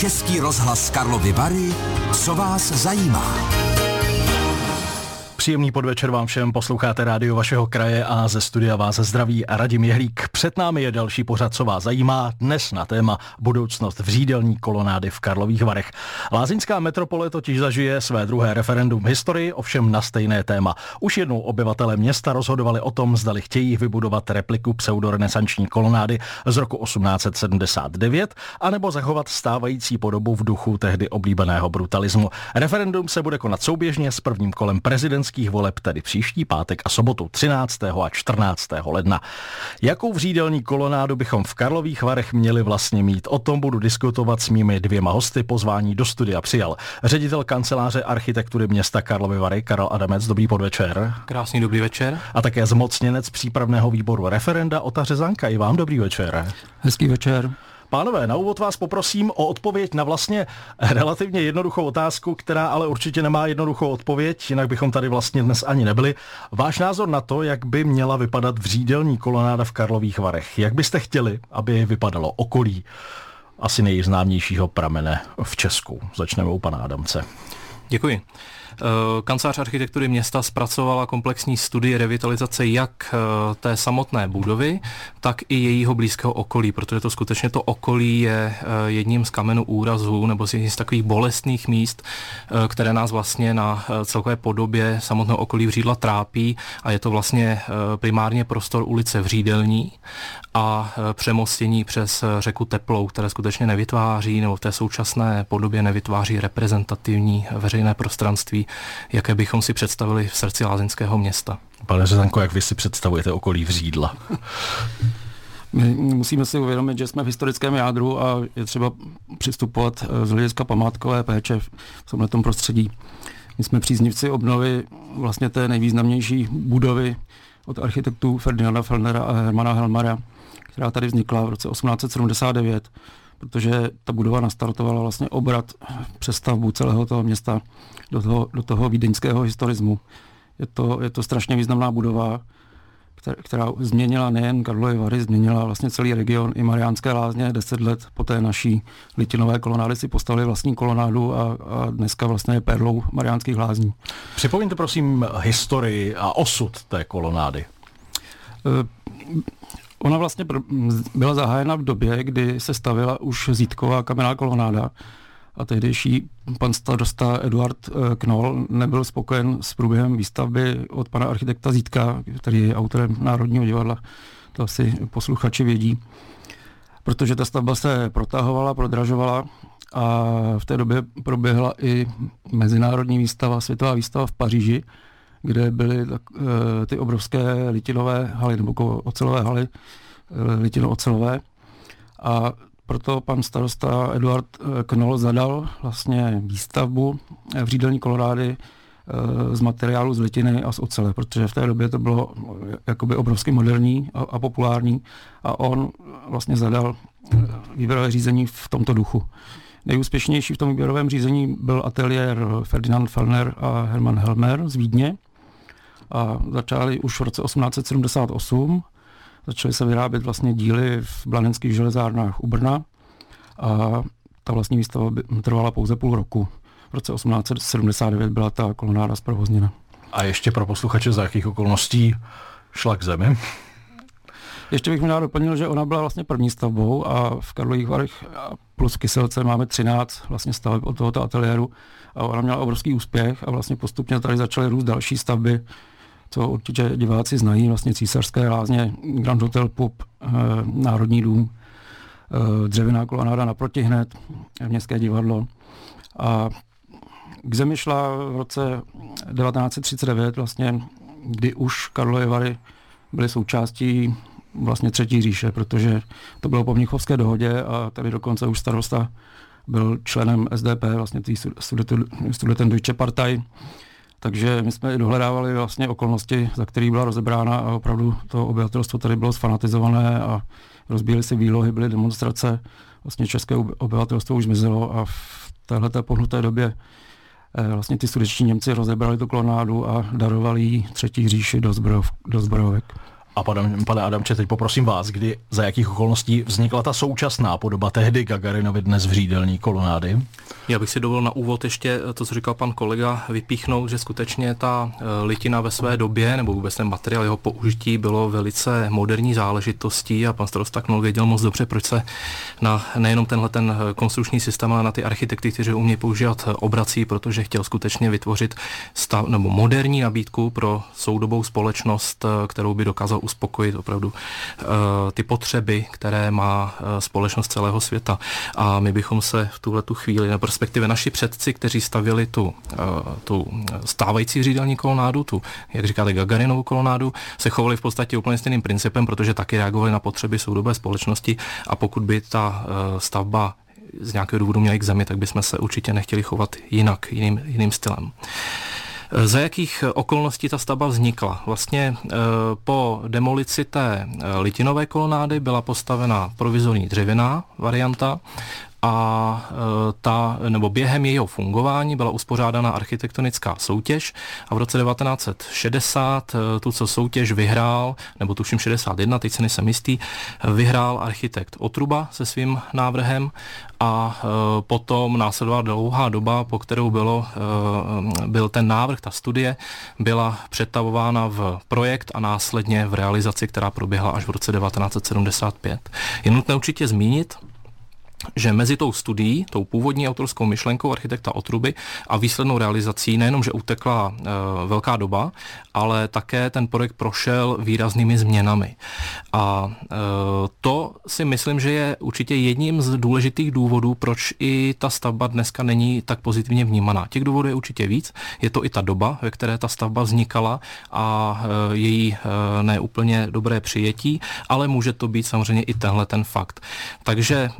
Český rozhlas Karlovy Vary, co vás zajímá. Příjemný podvečer vám všem, posloucháte rádio vašeho kraje a ze studia vás zdraví a Radim Jehlík. Před námi je další pořad, co vás zajímá, dnes na téma budoucnost vřídelní kolonády v Karlových Varech. Lázeňská metropole totiž zažije své druhé referendum v historii, ovšem na stejné téma. Už jednou obyvatele města rozhodovali o tom, zdali chtějí vybudovat repliku pseudorenesanční kolonády z roku 1879, anebo zachovat stávající podobu v duchu tehdy oblíbeného brutalismu. Referendum se bude konat souběžně s prvním kolem prezidentských prezidentských voleb, tedy příští pátek a sobotu 13. a 14. ledna. Jakou vřídelní kolonádu bychom v Karlových Varech měli vlastně mít? O tom budu diskutovat s mými dvěma hosty. Pozvání do studia přijal ředitel kanceláře architektury města Karlovy Vary Karel Adamec. Dobrý podvečer. Krásný dobrý večer. A také zmocněnec přípravného výboru referenda Ota Řezanka. I vám dobrý večer. Hezký večer. Pánové, na úvod vás poprosím o odpověď na vlastně relativně jednoduchou otázku, která ale určitě nemá jednoduchou odpověď, jinak bychom tady vlastně dnes ani nebyli. Váš názor na to, jak by měla vypadat vřídelní kolonáda v Karlových Varech. Jak byste chtěli, aby vypadalo okolí asi nejznámějšího pramene v Česku? Začneme u pana Adamce. Děkuji. Eh, kancelář architektury města zpracovala komplexní studii revitalizace jak eh, té samotné budovy, tak i jejího blízkého okolí, protože to skutečně to okolí je eh, jedním z kamenů úrazů nebo z jedním z takových bolestných míst, které nás vlastně na celkové podobě samotného okolí Vřídla trápí a je to vlastně primárně prostor ulice Vřídelní a přemostění přes řeku Teplou, které skutečně nevytváří nebo v té současné podobě nevytváří reprezentativní veřejné prostranství jaké bychom si představili v srdci lázeňského města. Pane Řezanko, jak vy si představujete okolí Vřídla? My musíme si uvědomit, že jsme v historickém jádru a je třeba přistupovat eh, z hlediska památkové péče v tomhle prostředí. My jsme příznivci obnovy vlastně té nejvýznamnější budovy od architektů Ferdinanda Fellnera a Hermana Helmara, která tady vznikla v roce 1879 protože ta budova nastartovala vlastně obrat přestavbu celého toho města do toho, do toho vídeňského historismu. Je to, je to strašně významná budova, která, která změnila nejen Karlovy Vary, změnila vlastně celý region i Mariánské lázně. Deset let po té naší litinové kolonády si postavili vlastní kolonádu a, a dneska vlastně je perlou Mariánských lázní. Připomeňte prosím historii a osud té kolonády. Ona vlastně byla zahájena v době, kdy se stavila už zítková kamenná kolonáda a tehdejší pan starosta Eduard eh, Knoll nebyl spokojen s průběhem výstavby od pana architekta Zítka, který je autorem Národního divadla, to asi posluchači vědí, protože ta stavba se protahovala, prodražovala a v té době proběhla i mezinárodní výstava, světová výstava v Paříži, kde byly tak, e, ty obrovské litinové haly, nebo ocelové haly, e, litino-ocelové. A proto pan starosta Eduard e, Knoll zadal vlastně výstavbu v řídelní kolorády z materiálu z litiny a z ocele, protože v té době to bylo jakoby obrovsky moderní a, a populární a on vlastně zadal výběrové řízení v tomto duchu. Nejúspěšnější v tom výběrovém řízení byl ateliér Ferdinand Fellner a Hermann Helmer z Vídně, a začali už v roce 1878. Začaly se vyrábět vlastně díly v blanenských železárnách u Brna a ta vlastní výstava trvala pouze půl roku. V roce 1879 byla ta kolonáda zprovozněna. A ještě pro posluchače, za jakých okolností šla k zemi? Ještě bych možná doplnil, že ona byla vlastně první stavbou a v Karlových Varech plus Kyselce máme 13 vlastně staveb od tohoto ateliéru a ona měla obrovský úspěch a vlastně postupně tady začaly růst další stavby co určitě diváci znají, vlastně císařské lázně, Grand Hotel Pub, eh, Národní dům, eh, dřevěná kolonáda naproti hned, městské divadlo. A k zemi šla v roce 1939 vlastně, kdy už Karlovy Vary byly součástí vlastně třetí říše, protože to bylo po Mnichovské dohodě a tady dokonce už starosta byl členem SDP, vlastně tý Studenten Deutsche Partei, takže my jsme dohledávali vlastně okolnosti, za které byla rozebrána a opravdu to obyvatelstvo tady bylo sfanatizované a rozbíjely si výlohy, byly demonstrace. Vlastně české obyvatelstvo už zmizelo a v téhle pohnuté době eh, vlastně ty sudečtí Němci rozebrali tu klonádu a darovali jí třetí říši do, zbrojov, do zbrojovek. A pane, pane Adamče, teď poprosím vás, kdy, za jakých okolností vznikla ta současná podoba tehdy Gagarinovi dnes vřídelní kolonády? Já bych si dovolil na úvod ještě to, co říkal pan kolega, vypíchnout, že skutečně ta eh, litina ve své době, nebo vůbec ten materiál, jeho použití bylo velice moderní záležitostí a pan starosta Knol věděl moc dobře, proč se na nejenom tenhle ten eh, konstrukční systém, ale na ty architekty, kteří umějí používat eh, obrací, protože chtěl skutečně vytvořit stav, nebo moderní nabídku pro soudobou společnost, kterou by dokázal uspokojit opravdu ty potřeby, které má společnost celého světa. A my bychom se v tuhle tu chvíli, nebo respektive naši předci, kteří stavěli tu, eh, tu stávající řídelní kolonádu, tu, jak říkáte, Gagarinovu kolonádu, se chovali v podstatě úplně stejným principem, protože taky reagovali na potřeby soudobé společnosti a pokud by ta eh, stavba z nějakého důvodu měla k zemi, tak bychom se určitě nechtěli chovat jinak, jiným, jiným stylem. Eh, za jakých okolností ta stavba vznikla? Vlastně po demolici té litinové kolonády byla postavena provizorní dřevěná varianta a e, ta, nebo během jejího fungování byla uspořádána architektonická soutěž a v roce 1960 e, tu co soutěž vyhrál, nebo tuším 61, teď se nejsem jistý, vyhrál architekt Otruba se svým návrhem a e, potom následovala dlouhá doba, po kterou bylo, byl ten návrh, ta studie byla přetavována v projekt a následně v realizaci, která proběhla až v roce 1975. Je nutné určitě zmínit, že mezi tou studií, tou původní autorskou myšlenkou architekta Otruby a výslednou realizací nejenom, že utekla e, velká doba, ale také ten projekt prošel výraznými změnami. A e, to si myslím, že je určitě jedním z důležitých důvodů, proč i ta stavba dneska není tak pozitivně vnímaná. Těch důvodů je určitě víc. Je to i ta doba, ve které ta stavba vznikala a e, její e, neúplně dobré přijetí, ale může to být samozřejmě i tenhle ten fakt. Takže e,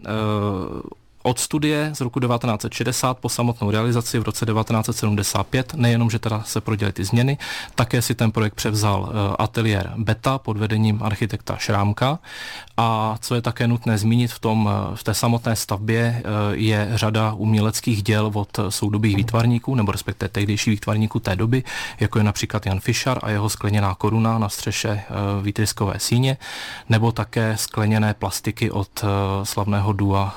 呃 od studie z roku 1960 po samotnou realizaci v roce 1975, nejenom, že teda se proděly ty změny, také si ten projekt převzal eh, ateliér Beta pod vedením architekta Šrámka. A co je také nutné zmínit v, tom, eh, v té samotné stavbě eh, je řada uměleckých děl od soudobých výtvarníků, nebo respektive tehdejších výtvarníků té doby, jako je například Jan Fischer a jeho skleněná koruna na střeše výtryskové síně, nebo také skleněné plastiky od slavného dua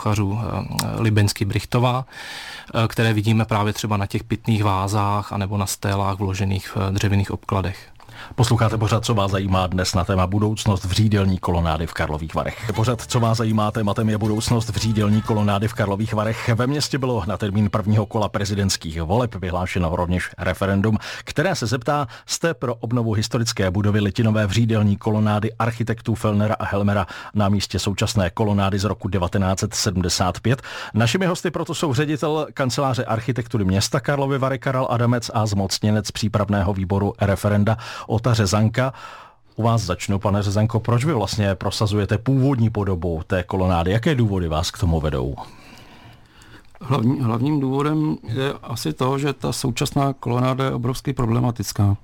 sochařů eh, Libensky Brichtová, eh, které vidíme právě třeba na těch pitných vázách anebo na stélách vložených v dřevěných obkladech. Posloucháte pořád, co vás zajímá dnes na téma budoucnost v řídelní kolonády v Karlových Varech. Pořád, co vás zajímá, tématem je budoucnost v řídelní kolonády v Karlových Varech. Ve městě bylo na termín prvního kola prezidentských voleb vyhlášeno rovněž referendum, které se zeptá, jste pro obnovu historické budovy litinové v řídelní kolonády architektů Felnera a Helmera na místě současné kolonády z roku 1975. Našimi hosty proto jsou ředitel kanceláře architektury města Karlovy Vary Karel Adamec a zmocněnec přípravného výboru referenda Ota Řezanka. U vás začnu, pane Řezanko, proč vy vlastně prosazujete původní podobu té kolonády? Jaké důvody vás k tomu vedou? Hlavní, hlavním důvodem je asi to, že ta současná kolonáda je obrovsky problematická.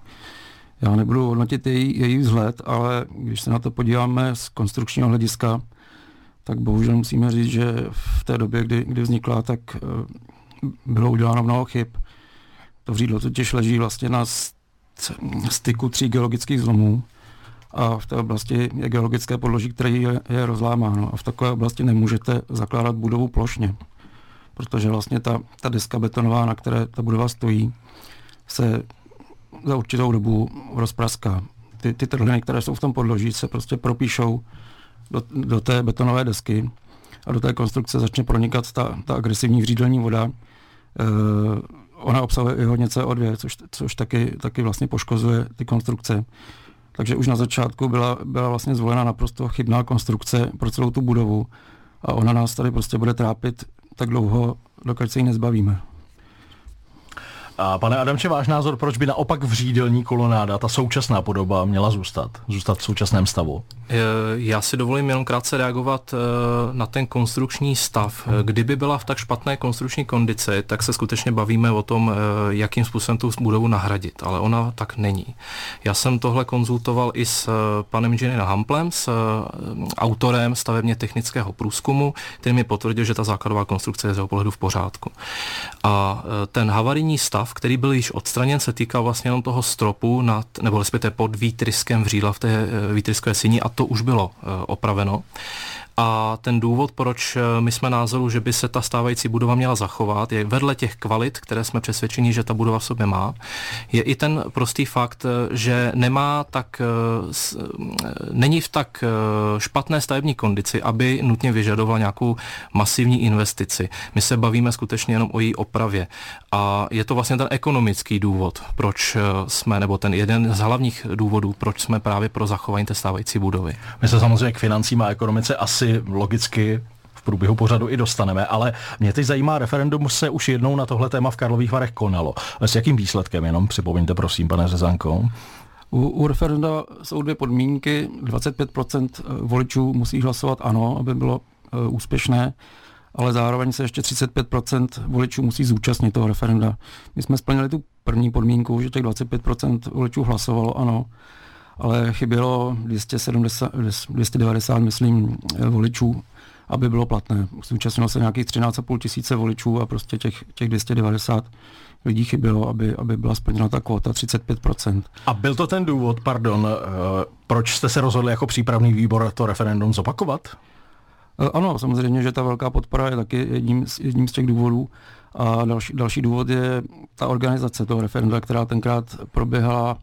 Já nebudu hodnotit její, její vzhled, ale když se na to podíváme z konstrukčního hlediska, tak bohužel musíme říct, že v té době, kdy, kdy vznikla, tak eh, bylo uděláno mnoho chyb. To vřídlo totiž leží vlastně na styku tří geologických zlomů a v té oblasti je geologické podloží, které je, je rozlámáno a v takové oblasti nemůžete zakládat budovu plošně, protože vlastně ta, ta deska betonová, na které ta budova stojí, se za určitou dobu rozpraská. Ty, ty trhliny, které jsou v tom podloží, se prostě propíšou do, do té betonové desky a do té konstrukce začne pronikat ta, ta agresivní vřídelní voda. E, ona obsahuje i hodně CO2, což, což taky, taky vlastně poškozuje ty konstrukce. Takže už na začátku byla, byla vlastně zvolena naprosto chybná konstrukce pro celou tu budovu a ona nás tady prostě bude trápit tak dlouho, dokud se jí nezbavíme. A pane Adamče, váš názor, proč by naopak vřídelní kolonáda, ta současná podoba, měla zůstat? Zůstat v současném stavu? Eh, já si dovolím jenom krátce reagovat eh, na ten konstrukční stav. Eh, kdyby byla v tak špatné konstrukční kondici, tak se skutečně bavíme o tom, jakým způsobem tu budovu nahradit, ale ona tak není. Já jsem tohle konzultoval i s panem inženýrem Hamplem, s autorem stavebně technického průzkumu, který mi potvrdil, že ta základová konstrukce je z jeho pohledu v pořádku. A ten havarijní stav stav, který byl již odstraněn, se týkal vlastně jenom toho stropu nad, nebo respektive pod výtryskem vřídla v té výtryskové síni a to už bylo opraveno. A ten důvod, proč eh, my jsme názoru, že by se ta stávající budova měla zachovat, je vedle těch kvalit, které jsme přesvědčeni, že ta budova v sobě má, je i ten prostý fakt, eh, že nemá tak, eh, není v tak špatné stavební kondici, aby nutně vyžadovala nějakou masivní investici. My se bavíme skutečně jenom o její opravě. A je to vlastně ten ekonomický důvod, proč jsme, nebo ten jeden z hlavních důvodů, proč jsme právě pro zachování té stávající budovy. My se samozřejmě k financím a ekonomice asi asi logicky v průběhu pořadu i dostaneme, ale mě teď zajímá, referendum se už jednou na tohle téma v Karlových Varech konalo. S jakým výsledkem, jenom připomeňte prosím, pane Řezanko. U, u referenda jsou dvě podmínky. 25% voličů musí hlasovat ano, aby bylo uh, úspěšné, ale zároveň se ještě 35% voličů musí zúčastnit toho referenda. My jsme splnili tu první podmínku, že těch 25% voličů hlasovalo ano, ale chybělo 270, 290, myslím, voličů, aby bylo platné. Zúčastnilo se nějakých 13,5 tisíce voličů a prostě těch, těch 290 lidí chybělo, aby, aby byla splněna ta kvota 35%. A byl to ten důvod, pardon, eh, proč jste se rozhodli jako přípravný výbor to referendum zopakovat? Eh, ano, samozřejmě, že ta velká podpora je taky jedním z, jedním z těch důvodů. A další, další důvod je ta organizace toho referenda, která tenkrát proběhala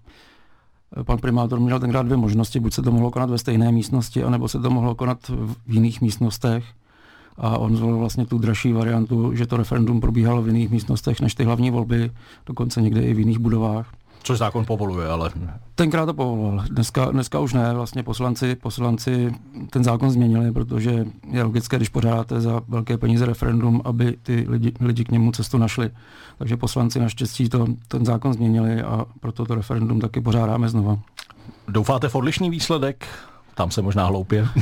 pan primátor měl tenkrát dvě možnosti, buď se to mohlo konat ve stejné místnosti, anebo se to mohlo konat v jiných místnostech. A on zvolil vlastně tu dražší variantu, že to referendum probíhalo v jiných místnostech než ty hlavní volby, dokonce někde i v jiných budovách. Což zákon povoluje, ale... Tenkrát to povoloval. Dneska, dneska už ne. Vlastně poslanci, poslanci ten zákon změnili, protože je logické, když pořádáte za velké peníze referendum, aby ty lidi, lidi k němu cestu našli. Takže poslanci naštěstí to, ten zákon změnili a proto to referendum taky pořádáme znova. Doufáte v odlišný výsledek? Tam se možná hloupě.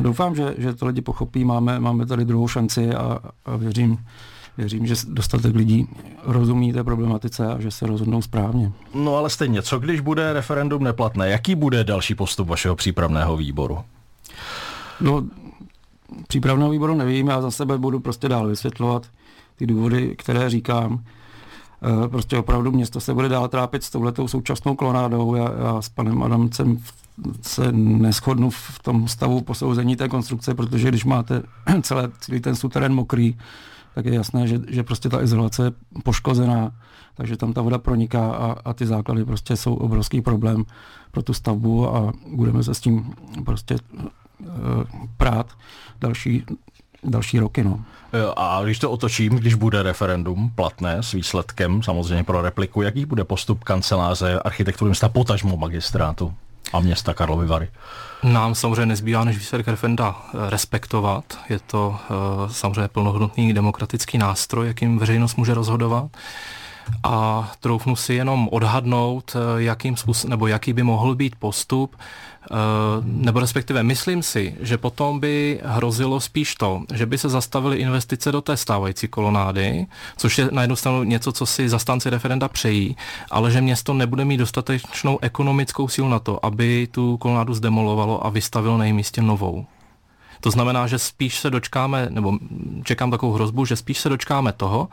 Doufám, že, že to lidi pochopí. Máme, máme tady druhou šanci a, a věřím, věřím, že dostatek lidí rozumí té problematice a že se rozhodnou správně. No ale stejně, co když bude referendum neplatné? Jaký bude další postup vašeho přípravného výboru? No, přípravného výboru nevím, já za sebe budu prostě dál vysvětlovat ty důvody, které říkám. E, prostě opravdu město se bude dál trápit s touhletou současnou klonádou. Já, já s panem Adamcem se neschodnu v tom stavu posouzení té konstrukce, protože když máte celé, celý ten suterén mokrý, tak je jasné, že, že prostě ta izolace je poškozená, takže tam ta voda proniká a, a ty základy prostě jsou obrovský problém pro tu stavbu a budeme se s tím prostě uh, prát další, další roky. No. A když to otočím, když bude referendum platné s výsledkem samozřejmě pro repliku, jaký bude postup kanceláře architektury města potažmo magistrátu a města Karlovy Vary? Nám samozřejmě nezbývá, než výsledek referenda eh, respektovat. Je to uh, samozřejmě plnohodnotný demokratický nástroj, jakým veřejnost může rozhodovat. A troufnu si jenom odhadnout, eh, jakým způsob, nebo jaký by mohl být postup, Eh, nebo respektive myslím si, že potom by hrozilo spíš to, že by se zastavily investice do té stávající kolonády, což je na jednu stranu něco, co si zastánci referenda přejí, ale že město nebude mít dostatečnou ekonomickou sílu na to, aby tu kolonádu zdemolovalo a vystavilo na novou. To znamená, že spíš se dočkáme, nebo čekám takovou hrozbu, že spíš se dočkáme toho,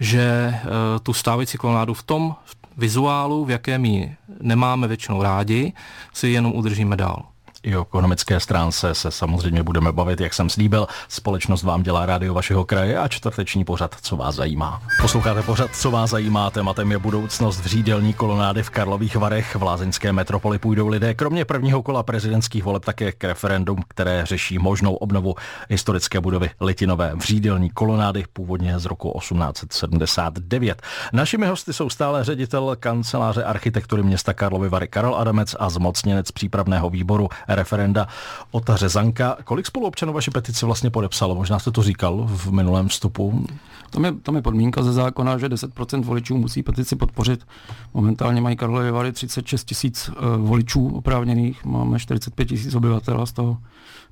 že uh, tu stávající kolonádu v tom vizuálu, v jakém ji nemáme většinou rádi, si jenom udržíme dál. I o ekonomické stránce se samozřejmě budeme bavit, jak jsem slíbil. Společnost vám dělá rádio vašeho kraje a čtvrteční pořad, co vás zajímá. Posloucháte pořad, co vás zajímá. Tématem je budoucnost v řídelní kolonády v Karlových Varech. V lázeňské metropoli půjdou lidé kromě prvního kola prezidentských voleb také k referendum, které řeší možnou obnovu historické budovy Litinové v řídelní kolonády původně z roku 1879. Našimi hosty jsou stále ředitel kanceláře architektury města Karlovy Vary Karel Adamec a zmocněnec přípravného výboru referenda Ota Řezanka. Kolik spoluobčanů vaši petici vlastně podepsalo? Možná jste to říkal v minulém vstupu. Tam je, tam je podmínka ze zákona, že 10% voličů musí petici podpořit. Momentálně mají Karlovy Vary 36 tisíc uh, voličů oprávněných, máme 45 tisíc obyvatel a z toho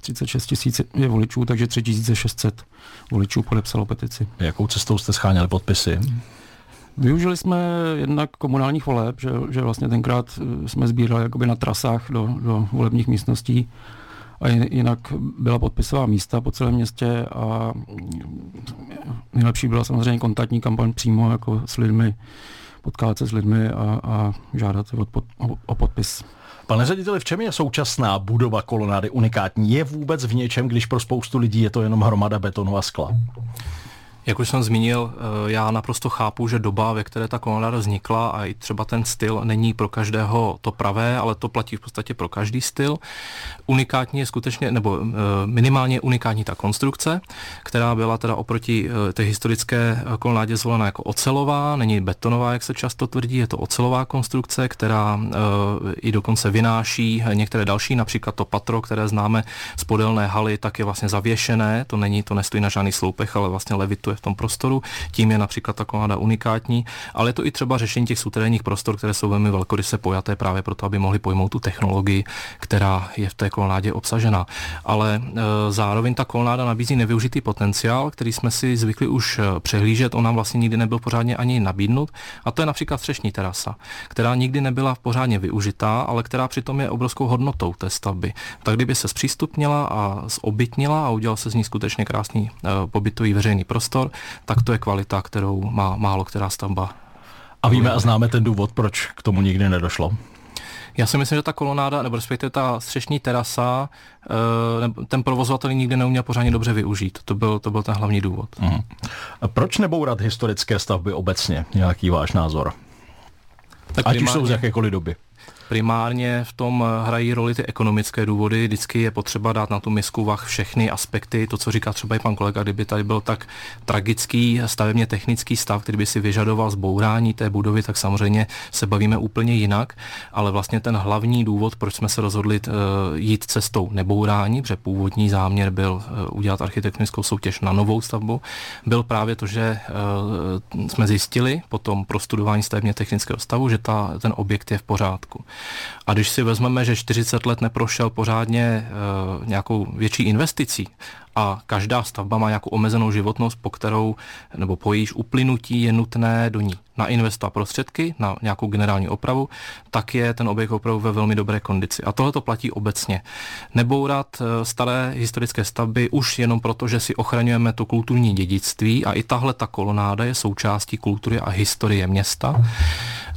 36 tisíc je voličů, takže 3600 voličů podepsalo petici. Jakou cestou jste scháněli podpisy? Využili jsme jednak komunálních voleb, že, že vlastně tenkrát eh, jsme sbírali jakoby na trasách do, do volebních místností a jinak byla podpisová místa po celém městě a nejlepší byla samozřejmě kontaktní kampaň přímo jako s lidmi, potkávat se s lidmi a, a žádat o, o, podpis. Pane řediteli, v čem je současná budova kolonády unikátní? Je vůbec v něčem, když pro spoustu lidí je to jenom hromada betonu a skla? Jak už jsem zmínil, eh, já naprosto chápu, že doba, ve které ta kolonáda vznikla a i třeba ten styl není pro každého to pravé, ale to platí v podstatě pro každý styl. Unikátní je skutečně, nebo eh, minimálně unikátní ta konstrukce, která byla teda oproti eh, té historické kolonádě zvolena jako ocelová, není betonová, jak se často tvrdí, je to ocelová konstrukce, která i dokonce vynáší některé další, například to patro, které známe z podelné haly, tak je vlastně zavěšené, to není, to nestojí na žádných sloupech, ale vlastně levituje v tom prostoru, tím je například ta koláda unikátní, ale je to i třeba řešení těch suterénních prostor, které jsou velmi velkoryse pojaté právě proto, aby mohli pojmout tu technologii, která je v té kolonádě obsažena. Ale e, zároveň ta kolonáda nabízí nevyužitý potenciál, který jsme si zvykli už e, přehlížet, on nám vlastně nikdy nebyl pořádně ani nabídnut, a to je například střešní terasa, která nikdy nebyla pořádně využitá, ale která přitom je obrovskou hodnotou té stavby. Tak kdyby se zpřístupnila a zobytnila a udělal se z ní skutečně krásný e, pobytový veřejný prostor, prostor, tak to je kvalita, kterou má málo která stavba. A víme a známe ten důvod, proč k tomu nikdy nedošlo? Já si myslím, že ta kolonáda, nebo respektive ta střešní terasa, eh, ten provozovatel nikdy neuměl pořádně dobře využít. To byl, to byl ten hlavní důvod. Mm. A proč nebourat historické stavby obecně? Nějaký váš názor? Tak Ať už jsou z jakékoliv doby. Primárně v tom eh, hrají roli ty ekonomické důvody. Vždycky je potřeba dát na tu misku vach všechny aspekty. To, co říká třeba i pan kolega, kdyby tady byl tak tragický stavebně technický stav, který by si vyžadoval zbourání té budovy, tak samozřejmě se bavíme úplně jinak. Ale vlastně ten hlavní důvod, proč jsme se rozhodli uh, jít cestou nebourání, protože původní záměr byl uh, udělat architektonickou soutěž na novou stavbu, byl právě to, že jsme zjistili po tom prostudování stavebně technického stavu, že ta, ten objekt je v pořádku. A když si vezmeme, že 40 let neprošel pořádně e, nějakou větší investicí a každá stavba má nějakou omezenou životnost, po kterou nebo po jejíž uplynutí je nutné do ní nainvestovat prostředky na nějakou generální opravu, tak je ten objekt opravdu ve velmi dobré kondici. A tohle to platí obecně. Nebourat eh, staré historické stavby už jenom proto, že si ochraňujeme to kulturní dědictví a i tahle ta kolonáda je součástí kultury a historie města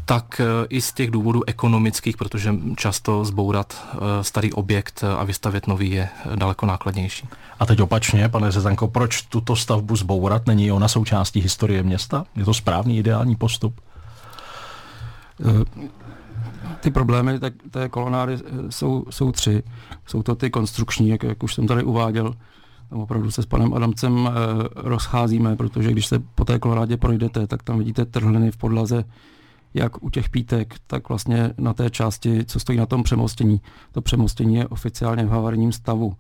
tak eh, i z těch důvodů ekonomických, protože často zbourat eh, starý objekt a vystavět nový je daleko nákladnější. A teď opačně, pane Řezanko, proč tuto stavbu zbourat? Není ona součástí historie města? Je to správný ideální postup? Eh, ty problémy tak, té kolonády jsou, jsou tři. Jsou to ty konstrukční, jak, jak už jsem tady uváděl. Tam opravdu se s panem Adamcem rozcházíme, protože když se po té kolonádě projdete, tak tam vidíte trhliny v podlaze jak u těch pítek, tak vlastně na té části, co stojí na tom přemostění. To přemostění je oficiálně v havarijním stavu.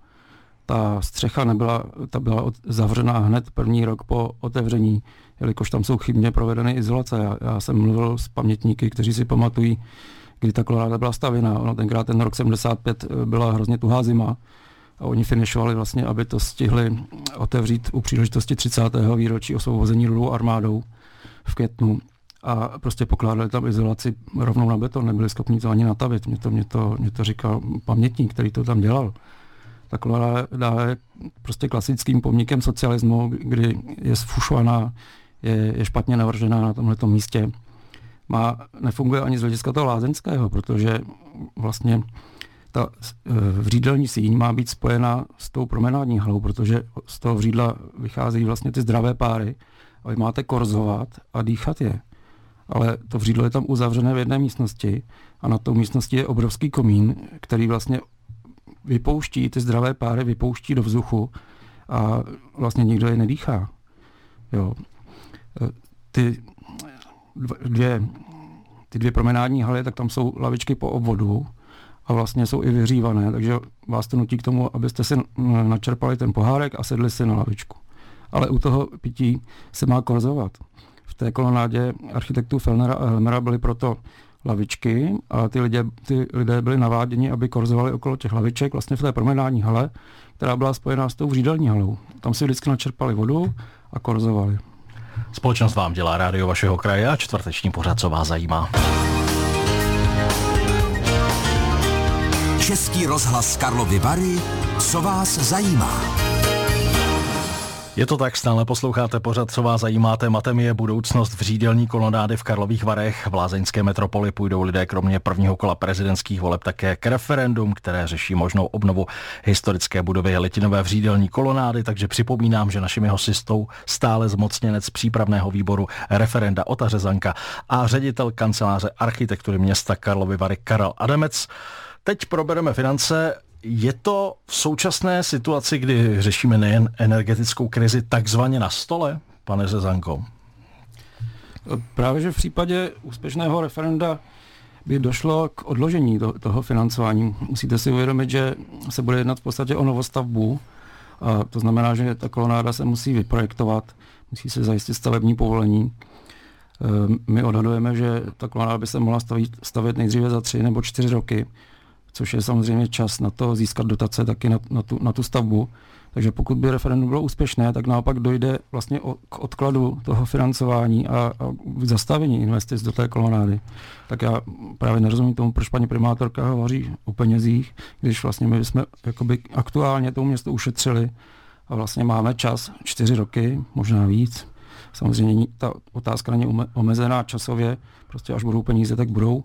Ta střecha nebyla, ta byla od, zavřená hned první rok po otevření, jelikož tam jsou chybně provedeny izolace. Já, já jsem mluvil s pamětníky, kteří si pamatují, kdy ta koloráda byla stavěna. Ono tenkrát ten rok 75 eh, byla hrozně tuhá zima a oni finišovali vlastně, aby to stihli otevřít u příležitosti 30. výročí osvobození Lulu armádou v květnu a prostě pokládali tam izolaci rovnou na beton, nebyli schopni to ani natavit. Mě to, mě to, mě to říkal pamětník, který to tam dělal. Taková je prostě klasickým pomníkem socialismu, kdy je sfušovaná, je, je špatně navržená na tomhle místě. Má, nefunguje ani z hlediska toho lázeňského, protože vlastně ta e, vřídelní síň má být spojena s tou promenádní halou, protože z toho vřídla vychází vlastně ty zdravé páry a vy máte korzovat a dýchat je ale to vřídlo je tam uzavřené v jedné místnosti a na tou místnosti je obrovský komín, který vlastně vypouští ty zdravé páry, vypouští do vzduchu a vlastně nikdo je nedýchá. Jo. E, ty dvě, ty dvě promenádní haly, tak tam jsou lavičky po obvodu a vlastně jsou i vyhřívané, takže vás to nutí k tomu, abyste si načerpali ten pohárek a sedli si na lavičku. Ale u toho pití se má korzovat té kolonádě architektů Fellnera a Helmera byly proto lavičky a ty lidé, ty lidé byli naváděni, aby korzovali okolo těch laviček vlastně v té promenádní hale, která byla spojená s tou vřídelní halou. Tam si vždycky načerpali vodu a korzovali. Společnost vám dělá rádio vašeho kraje a čtvrteční pořad, co vás zajímá. Český rozhlas Karlovy Vary, co vás zajímá. Je to tak, stále posloucháte pořad, co vás zajímá. Tématem je budoucnost v řídelní kolonády v Karlových Varech. V Lázeňské metropoli půjdou lidé kromě prvního kola prezidentských voleb také k referendum, které řeší možnou obnovu historické budovy Litinové řídelní kolonády, takže připomínám, že našimi hostistou stále zmocněnec přípravného výboru referenda Ota Řezanka a ředitel kanceláře architektury města Karlovy Vary Karel Adamec. Teď probereme finance je to v současné situaci, kdy řešíme nejen energetickou krizi, takzvaně na stole, pane Zezanko? Právě, že v případě úspěšného referenda by došlo k odložení to, toho financování. Musíte si uvědomit, že se bude jednat v podstatě o novostavbu, a to znamená, že ta kolonáda se musí vyprojektovat, musí se zajistit stavební povolení. Ehm, my odhadujeme, že ta kolonáda by se mohla stavit, stavět nejdříve za tři nebo čtyři roky což je samozřejmě čas na to získat dotace taky na, na, tu, na tu stavbu. Takže pokud by referendum bylo úspěšné, tak naopak dojde vlastně o, k odkladu toho financování a, a k zastavení investic do té kolonády. Tak já právě nerozumím tomu, proč paní primátorka hovoří o penězích, když vlastně my jsme jakoby aktuálně tomu město ušetřili a vlastně máme čas, čtyři roky, možná víc. Samozřejmě ta otázka není omezená časově, prostě až budou peníze, tak budou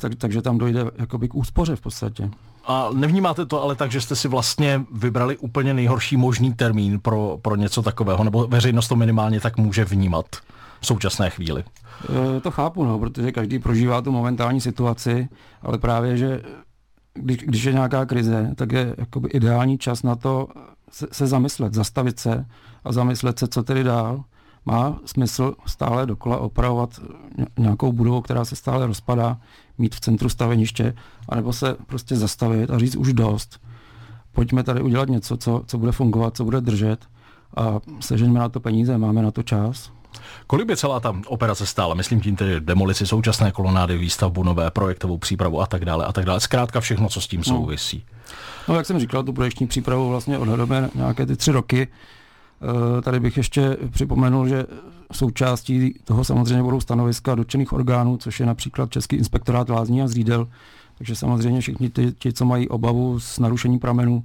tak, takže tam dojde jakoby k úspoře v podstatě. A nevnímáte to ale tak, že jste si vlastně vybrali úplně nejhorší možný termín pro, pro něco takového, nebo veřejnost to minimálně tak může vnímat v současné chvíli? E, to chápu, no, protože každý prožívá tu momentální situaci, ale právě, že když, když je nějaká krize, tak je jakoby ideální čas na to se, se zamyslet, zastavit se a zamyslet se, co tedy dál má smysl stále dokola opravovat nějakou budovu, která se stále rozpadá, mít v centru staveniště, anebo se prostě zastavit a říct už dost. Pojďme tady udělat něco, co, co bude fungovat, co bude držet a sežeňme na to peníze, máme na to čas. Kolik by celá ta operace stála? Myslím tím tedy demolici současné kolonády, výstavbu nové, projektovou přípravu a tak dále a tak dále. Zkrátka všechno, co s tím no. souvisí. No, no jak jsem říkal, tu projekční přípravu vlastně odhadujeme nějaké ty tři roky. Eh, tady bych ještě připomenul, že součástí toho samozřejmě budou stanoviska dotčených orgánů, což je například Český inspektorát lázní a zřídel. Takže samozřejmě všichni ty, ti, co mají obavu s narušením pramenů,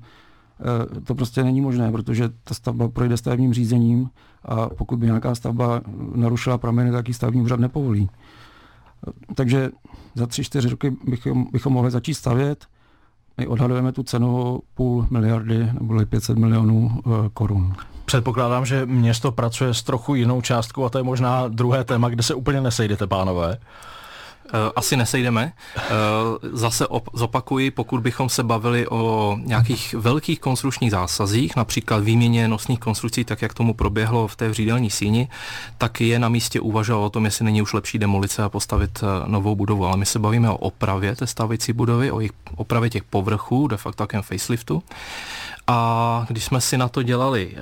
eh, to prostě není možné, protože ta stavba projde stavebním řízením a pokud by nějaká stavba narušila prameny, tak ji stavební úřad nepovolí. Eh, takže za tři, čtyři roky bychom, bychom mohli začít stavět. My odhadujeme tu cenu půl miliardy nebo 500 milionů korun. Předpokládám, že město pracuje s trochu jinou částkou a to je možná druhé téma, kde se úplně nesejdete, pánové. Eh, asi nesejdeme. Eh, zase op- zopakuji, pokud bychom se bavili o nějakých velkých konstrukčních zásazích, například výměně nosných konstrukcí, tak jak tomu proběhlo v té vřídelní síni, tak je na místě uvažovat o tom, jestli není už lepší demolice a postavit eh, novou budovu. Ale my se bavíme o opravě té stávající budovy, o jejich opravě těch povrchů, de facto takém faceliftu. A když jsme si na to dělali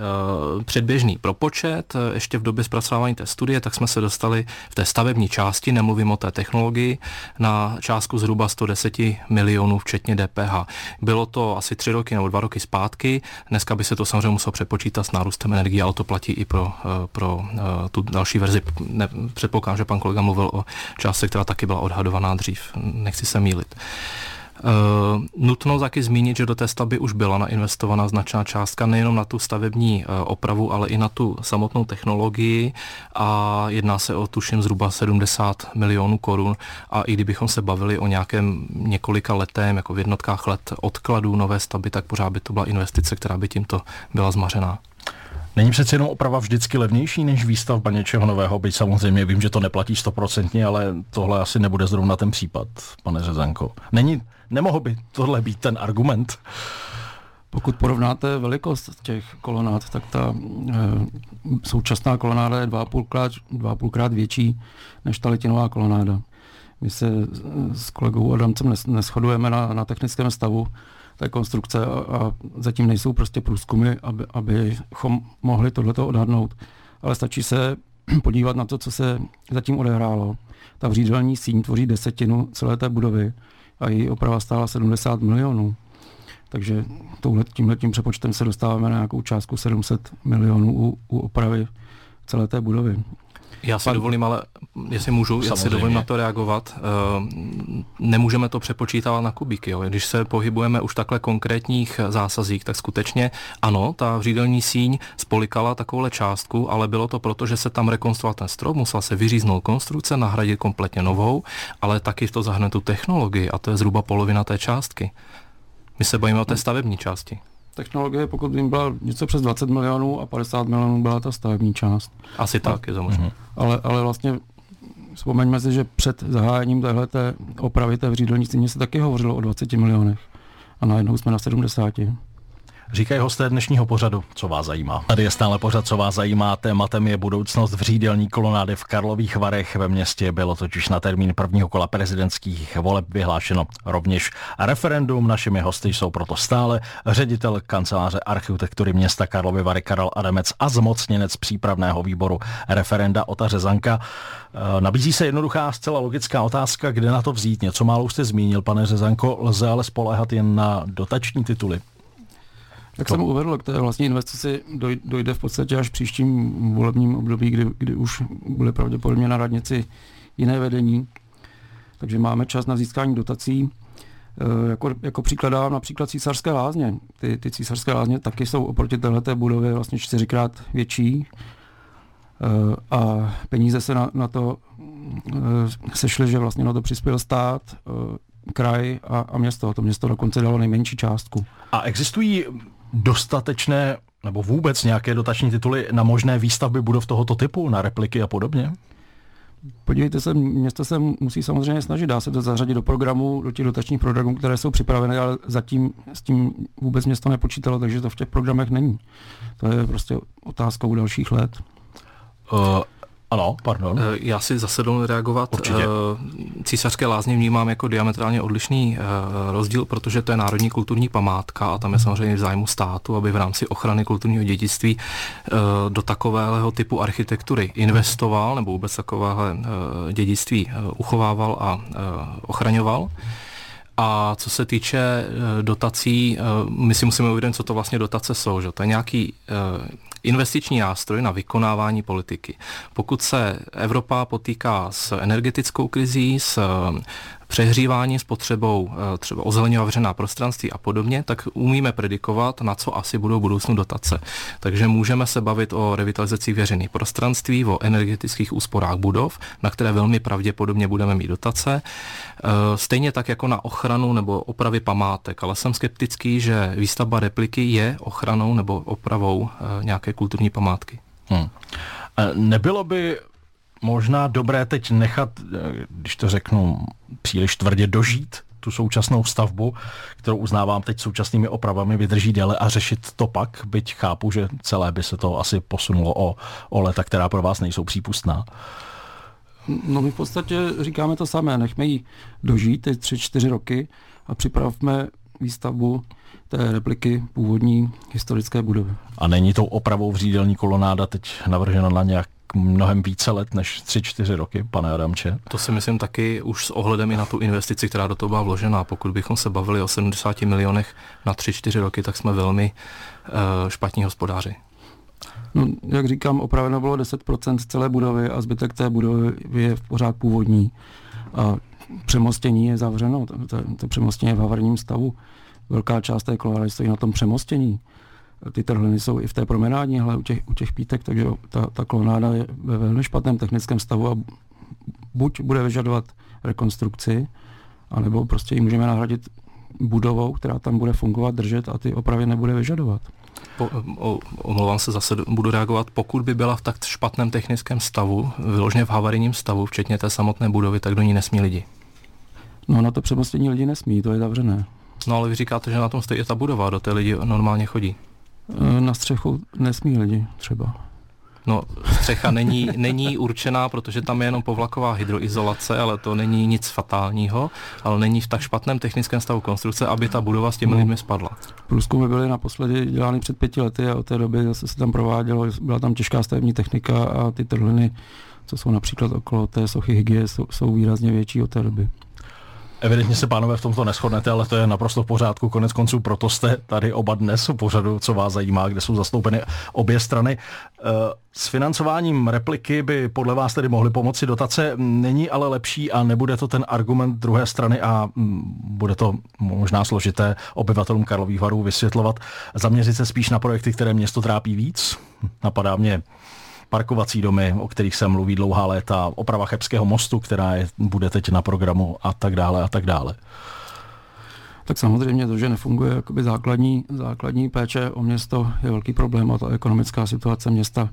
uh, předběžný propočet, uh, ještě v době zpracování té studie, tak jsme se dostali v té stavební části, nemluvím o té technologii, na částku zhruba 110 milionů, včetně DPH. Bylo to asi tři roky nebo dva roky zpátky. Dneska by se to samozřejmě muselo přepočítat s nárůstem energie, ale to platí i pro, uh, pro tu další verzi. Ne, předpokládám, že pan kolega mluvil o částce, která taky byla odhadovaná dřív. Nechci se mýlit. Uh, nutno taky zmínit, že do té stavby už byla nainvestovaná značná částka nejenom na tu stavební uh, opravu, ale i na tu samotnou technologii a jedná se o tuším zhruba 70 milionů korun a i kdybychom se bavili o nějakém několika letém, jako v jednotkách let odkladů nové stavby, tak pořád by to byla investice, která by tímto byla zmařená. Není přece jenom oprava vždycky levnější než výstavba něčeho nového, byť samozřejmě vím, že to neplatí stoprocentně, ale tohle asi nebude zrovna ten případ, pane Řezanko. Není, nemohl by tohle být ten argument? Pokud porovnáte velikost těch kolonád, tak ta e, současná kolonáda je 2,5 krát, 2,5 krát větší než ta letinová kolonáda. My se s kolegou Adamcem neschodujeme na, na technickém stavu, té konstrukce a, a zatím nejsou prostě průzkumy, aby, abychom mohli tohleto odhadnout. Ale stačí se podívat na to, co se zatím odehrálo. Ta vřídelní síň tvoří desetinu celé té budovy a její oprava stála 70 milionů. Takže tímhle tím přepočtem se dostáváme na nějakou částku 700 milionů u, u opravy celé té budovy. Já si Pan... dovolím, ale jestli můžu, Samozřejmě. já si dovolím na to reagovat. Eh, nemůžeme to přepočítávat na kubíky. Jo. Když se pohybujeme už takhle konkrétních zásazích, tak skutečně ano, ta vřídelní síň spolikala takovouhle částku, ale bylo to proto, že se tam rekonstruoval ten strop, musela se vyříznout konstrukce, nahradit kompletně novou, ale taky to zahrne tu technologii a to je zhruba polovina té částky. My se bavíme o té stavební části technologie, pokud vím, byla něco přes 20 milionů a 50 milionů byla ta stavební část. Asi a, tak, je to možné. Ale, ale vlastně vzpomeňme si, že před zahájením téhle opravy té vřídelní se taky hovořilo o 20 milionech a najednou jsme na 70. Říkají hosté dnešního pořadu, co vás zajímá. Tady je stále pořad, co vás zajímá. Tématem je budoucnost vřídelní kolonády v Karlových Varech ve městě. Bylo totiž na termín prvního kola prezidentských voleb vyhlášeno rovněž referendum. Našimi hosty jsou proto stále ředitel kanceláře architektury města Karlovy Vary Karel Adamec a zmocněnec přípravného výboru referenda Ota Řezanka. E, nabízí se jednoduchá, zcela logická otázka, kde na to vzít. Něco málo už jste zmínil, pane Řezanko, lze ale spoléhat jen na dotační tituly. Jak jsem uvedl, k té vlastní investici dojde v podstatě až v příštím volebním období, kdy, kdy už bude pravděpodobně na radnici jiné vedení. Takže máme čas na získání dotací. E, jako, jako příklad dávám například císařské lázně. Ty, ty císařské lázně taky jsou oproti této budově vlastně čtyřikrát větší e, a peníze se na, na to e, sešly, že vlastně na to přispěl stát, kraj a, a město. To město dokonce dalo nejmenší částku. A existují dostatečné nebo vůbec nějaké dotační tituly na možné výstavby budov tohoto typu, na repliky a podobně? Podívejte se, město se musí samozřejmě snažit, dá se to zařadit do programu, do těch dotačních programů, které jsou připraveny, ale zatím s tím vůbec město nepočítalo, takže to v těch programech není. To je prostě otázkou dalších let. Uh, ano, pardon. Eh, já si zase dolu reagovat. Určitě. Eh, císařské lázně vnímám jako diametrálně odlišný eh, rozdíl, protože to je národní kulturní památka a tam je samozřejmě v zájmu státu, aby v rámci ochrany kulturního dědictví do takového typu architektury investoval nebo vůbec takového dědictví uchovával a ochraňoval. A co se týče dotací, my si musíme uvědomit, co to vlastně dotace jsou. Že? To je nějaký investiční nástroj na vykonávání politiky. Pokud se Evropa potýká s energetickou krizí, s přehřívání s potřebou eh, třeba ozeleňovat veřejná prostranství a podobně, tak umíme predikovat, na co asi budou budoucnu dotace. Takže můžeme se bavit o revitalizaci veřejných prostranství, o energetických úsporách budov, na které velmi pravděpodobně budeme mít dotace. Eh, stejně tak jako na ochranu nebo opravy památek, ale jsem skeptický, že výstavba repliky je ochranou nebo opravou eh, nějaké kulturní památky. Hmm. Nebylo by možná dobré teď nechat, eh, když to řeknu příliš tvrdě, dožít tu současnou stavbu, kterou uznávám teď současnými opravami, vydrží déle a řešit to pak, byť chápu, že celé by se to asi posunulo o, o leta, která pro vás nejsou přípustná. No my v podstatě říkáme to samé, nechme ji dožít ty tři, čtyři roky a připravme výstavbu té repliky původní historické budovy. A není tou opravou vřídelní kolonáda teď navržena na nějak mnohem více let než 3-4 roky, pane Adamče. To si myslím taky už s ohledem i na tu investici, která do toho byla vložena. Pokud bychom se bavili o 70 milionech na 3-4 roky, tak jsme velmi uh, špatní hospodáři. No, jak říkám, opraveno bylo 10% celé budovy a zbytek té budovy je v pořád původní. A přemostění je zavřeno, to, to, to přemostění je v havarním stavu. Velká část té kolonády stojí na tom přemostění ty trhliny jsou i v té promenádní hle u těch, u těch pítek, takže ta, ta klonáda je ve velmi špatném technickém stavu a buď bude vyžadovat rekonstrukci, anebo prostě ji můžeme nahradit budovou, která tam bude fungovat, držet a ty opravy nebude vyžadovat. Po, o, omlouvám se, zase budu reagovat. Pokud by byla v tak špatném technickém stavu, vyloženě v havarijním stavu, včetně té samotné budovy, tak do ní nesmí lidi. No na to přemostění lidi nesmí, to je zavřené. No ale vy říkáte, že na tom stojí ta budova, do té lidi normálně chodí. Eh, na střechu nesmí lidi třeba. No, střecha není, není určená, protože tam je jenom povlaková hydroizolace, ale to není nic fatálního, ale není v tak špatném technickém stavu konstrukce, aby ta budova s těmi no. lidmi spadla. Průzkumy byly naposledy dělány před pěti lety a od té doby zase se tam provádělo, byla tam těžká stavební technika a ty trhliny, co jsou například okolo té sochy hygie, jsou, jsou výrazně větší od té doby. Evidentně se pánové v tomto neschodnete, ale to je naprosto v pořádku. Konec konců proto jste tady oba dnes v pořadu, co vás zajímá, kde jsou zastoupeny obě strany. Eh, s financováním repliky by podle vás tedy mohly pomoci dotace, není ale lepší a nebude to ten argument druhé strany a mm, bude to možná složité obyvatelům Karlových varů vysvětlovat. Zaměřit se spíš na projekty, které město trápí víc? Napadá mě parkovací domy, o kterých se mluví dlouhá léta, oprava Chebského mostu, která je, bude teď na programu a tak dále a tak dále. Tak samozřejmě to, že nefunguje jakoby základní, základní péče o město je velký problém a ta ekonomická situace města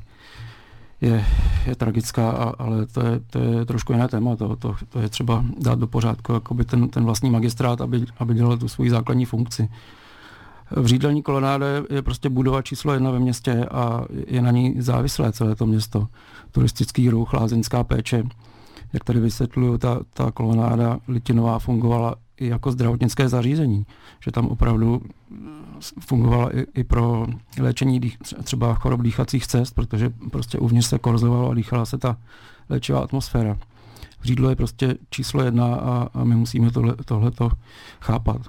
je, je tragická, a, ale to je, to je trošku jiné téma. To, to, to je třeba dát do pořádku jakoby ten, ten vlastní magistrát, aby, aby dělal tu svoji základní funkci. V řídelní kolonáde je prostě budova číslo jedna ve městě a je na ní závislé celé to město. Turistický ruch, lázeňská péče. Jak tady vysvětluju, ta, ta kolonáda Litinová fungovala i jako zdravotnické zařízení, že tam opravdu fungovala i, i pro léčení dých, třeba chorob dýchacích cest, protože prostě uvnitř se korzovalo a dýchala se ta léčivá atmosféra. Řídlo je prostě číslo jedna a, a my musíme tohle, tohleto chápat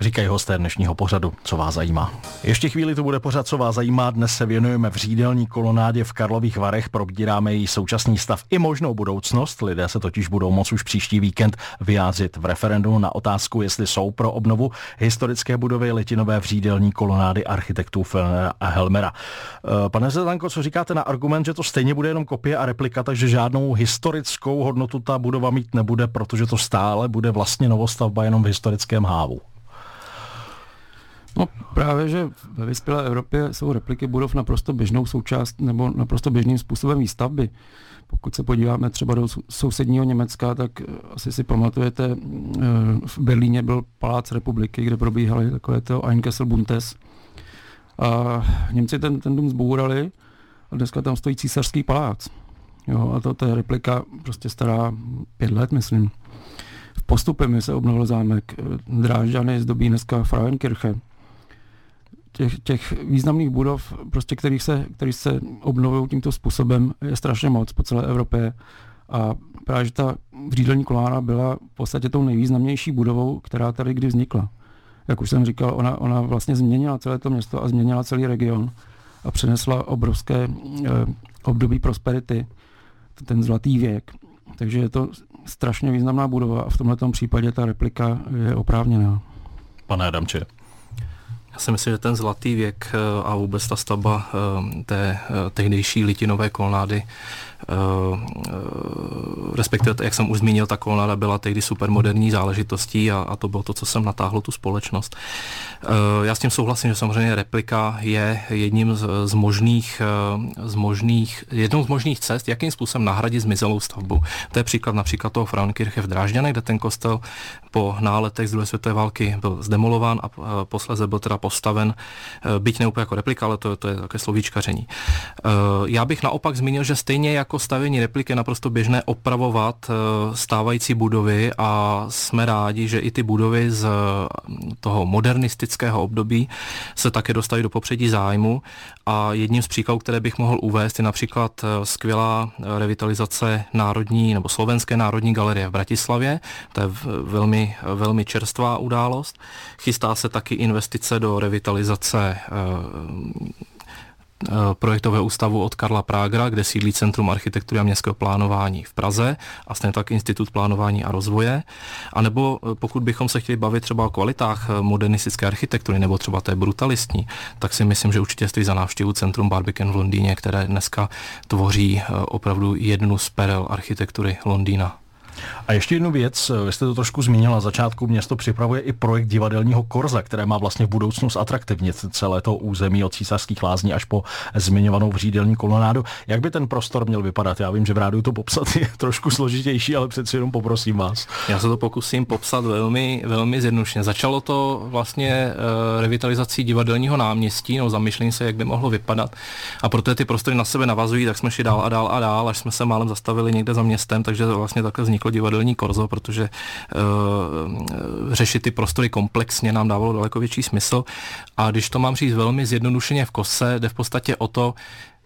říkají hosté dnešního pořadu, co vás zajímá. Ještě chvíli to bude pořad, co vás zajímá. Dnes se věnujeme v řídelní kolonádě v Karlových Varech, probíráme její současný stav i možnou budoucnost. Lidé se totiž budou moct už příští víkend vyjádřit v referendu na otázku, jestli jsou pro obnovu historické budovy Litinové v řídelní kolonády architektů a Helmera. Eh, pane Zetanko, co říkáte na argument, že to stejně bude jenom kopie a replika, takže žádnou historickou hodnotu ta budova mít nebude, protože to stále bude vlastně novostavba jenom v historickém hávu? No právě, že ve vyspělé Evropě jsou repliky budov naprosto běžnou součást nebo naprosto běžným způsobem výstavby. Pokud se podíváme třeba do sousedního Německa, tak eh, asi si pamatujete, eh, v Berlíně byl Palác republiky, kde probíhaly takové to Einkessel Buntes. A Němci ten, ten dům zbourali a dneska tam stojí císařský palác. Jo, a to, to je replika prostě stará pět let, myslím. V postupem se obnovil zámek. Drážďany zdobí dneska Frauenkirche těch, těch významných budov, prostě kterých se, který se obnovují tímto způsobem, je strašně moc po celé Evropě. A právě, že ta vřídelní kolána byla v podstatě tou nejvýznamnější budovou, která tady kdy vznikla. Jak už jsem říkal, ona, ona vlastně změnila celé to město a změnila celý region a přenesla obrovské eh, období prosperity, ten zlatý věk. Takže je to strašně významná budova a v tomto případě ta replika je oprávněná. Pane Adamče. Já si myslím, že ten zlatý věk eh, a vůbec ta stavba eh, té eh, tehdejší litinové kolnády respektive, jak jsem už zmínil, ta kolonáda byla tehdy supermoderní záležitostí a, a to bylo to, co jsem natáhlo tu společnost. Eh, já s tím souhlasím, že samozřejmě replika je jedním z, z možných, eh, z možných, jednou z možných cest, jakým způsobem nahradit zmizelou stavbu. To je příklad například toho Frauenkirche v Drážďanech, kde ten kostel po náletech z druhé světové války byl zdemolován a posléze byl teda postaven, byť ne úplně jako replika, ale to, to je také slovíčkaření. Já bych naopak zmínil, že stejně jako jako stavění replik je naprosto běžné opravovat eh, stávající budovy a jsme rádi, že i ty budovy z mm, toho modernistického období se také dostají do popředí zájmu a jedním z příkladů, které bych mohl uvést, je například eh, skvělá revitalizace Národní nebo Slovenské národní galerie v Bratislavě. To je velmi, velmi čerstvá událost. Chystá se taky investice do revitalizace Eh, projektového ústavu od Karla Prágra, kde sídlí Centrum architektury a městského plánování v Praze a stejně tak Institut plánování a rozvoje. A nebo eh, pokud bychom se chtěli bavit třeba o kvalitách eh, modernistické architektury nebo třeba té brutalistní, tak si myslím, že určitě stojí za návštěvu Centrum Barbican v Londýně, které dneska tvoří opravdu jednu z perel architektury Londýna. A ještě jednu věc, vy jste to trošku zmínila, začátku město připravuje i projekt divadelního korza, které má vlastně v budoucnu zatraktivnit celé to území od císařských lázní až po zmiňovanou vřídelní kolonádu. Jak by ten prostor měl vypadat? Já vím, že v rádiu to popsat je trošku složitější, ale přeci jenom poprosím vás. Já se to pokusím popsat velmi, velmi zjednodušně. Začalo to vlastně uh, revitalizací divadelního náměstí, no zamýšlení se, jak by mohlo vypadat. A protože ty prostory na sebe navazují, tak jsme šli dál a dál a dál, až jsme se málem zastavili někde za městem, takže vlastně takhle vzniklo divadelní divadelní korzo, protože uh, řešit ty prostory komplexně nám dávalo daleko větší smysl. A když to mám říct velmi zjednodušeně v kose, jde v podstatě o to,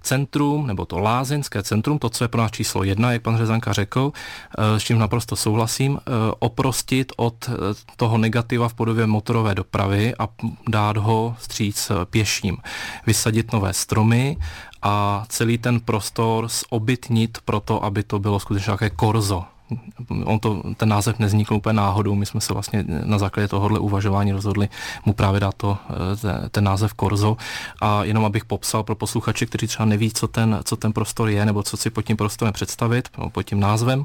centrum, nebo to lázeňské centrum, to, co je pro nás číslo jedna, jak pan Řezanka řekl, eh, s čím naprosto souhlasím, eh, oprostit od toho negativa v podobě motorové dopravy a dát ho stříc pěším. Vysadit nové stromy a celý ten prostor zobytnit proto, aby to bylo skutečně také korzo, on to, ten název neznikl úplně náhodou, my jsme se vlastně na základě tohohle uvažování rozhodli mu právě dát to, eh, ten název Korzo a jenom abych popsal pro posluchače, kteří třeba neví, co ten, co ten prostor je, nebo co si pod tím prostorem představit, pod tím názvem,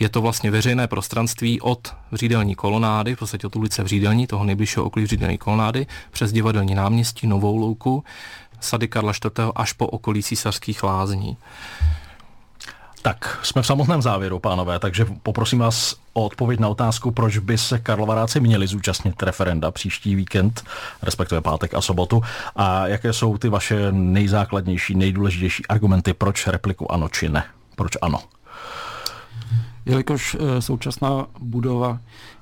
je to vlastně veřejné prostranství od Vřídelní kolonády, v podstatě od ulice Vřídelní, toho nejbližšího okolí Vřídelní kolonády, přes divadelní náměstí, Novou louku, sady Karla IV. až po okolí císařských lázní. Tak, jsme v samotném závěru, pánové, takže poprosím vás o odpověď na otázku, proč by se Karlovaráci měli zúčastnit referenda příští víkend, respektive pátek a sobotu, a jaké jsou ty vaše nejzákladnější, nejdůležitější argumenty, proč repliku ano či ne. Proč ano? Jelikož eh, současná budova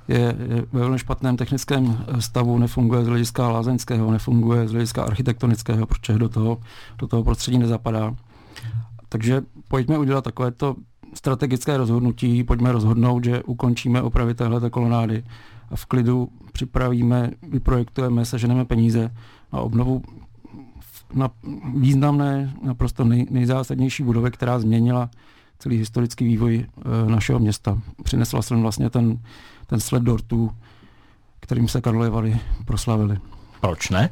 je ve velmi špatném technickém eh, stavu, nefunguje z hlediska lázeňského, nefunguje z hlediska architektonického, protože do toho, do toho prostředí nezapadá. Takže pojďme udělat takovéto strategické rozhodnutí, pojďme rozhodnout, že ukončíme opravy téhle kolonády a v klidu připravíme, vyprojektujeme, seženeme peníze na obnovu na významné, naprosto nej, nejzásadnější budovy, která změnila celý historický vývoj e, našeho města. Přinesla jsem vlastně ten, ten sled dortů, kterým se Karlovy Vary proslavili. Proč ne?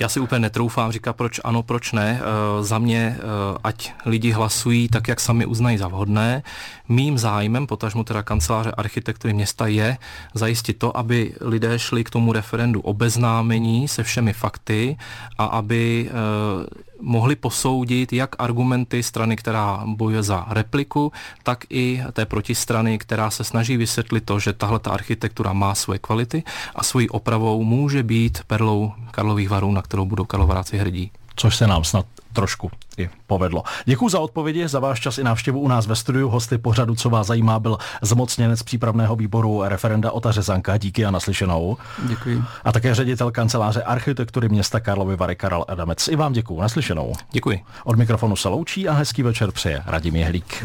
Já si úplně netroufám říkat, proč ano, proč ne. E, za mě, e, ať lidi hlasují tak, jak sami uznají za vhodné. Mým zájmem, potažmo teda kanceláře architektury města, je zajistit to, aby lidé šli k tomu referendu obeznámení se všemi fakty a aby e, mohli posoudit jak argumenty strany, která bojuje za repliku, tak i té protistrany, která se snaží vysvětlit to, že tahle ta architektura má svoje kvality a svojí opravou může být perlou Karlových varů, na kterou budou Karlovaráci hrdí. Což se nám snad trošku i povedlo. Děkuji za odpovědi, za váš čas i návštěvu u nás ve studiu. Hosty pořadu, co vás zajímá, byl zmocněnec přípravného výboru referenda Ota Řezanka. Díky a naslyšenou. Děkuji. A také ředitel kanceláře architektury města Karlovy Vary Karel Adamec. I vám děkuji. Naslyšenou. Děkuji. Od mikrofonu se loučí a hezký večer přeje Radim Jehlík.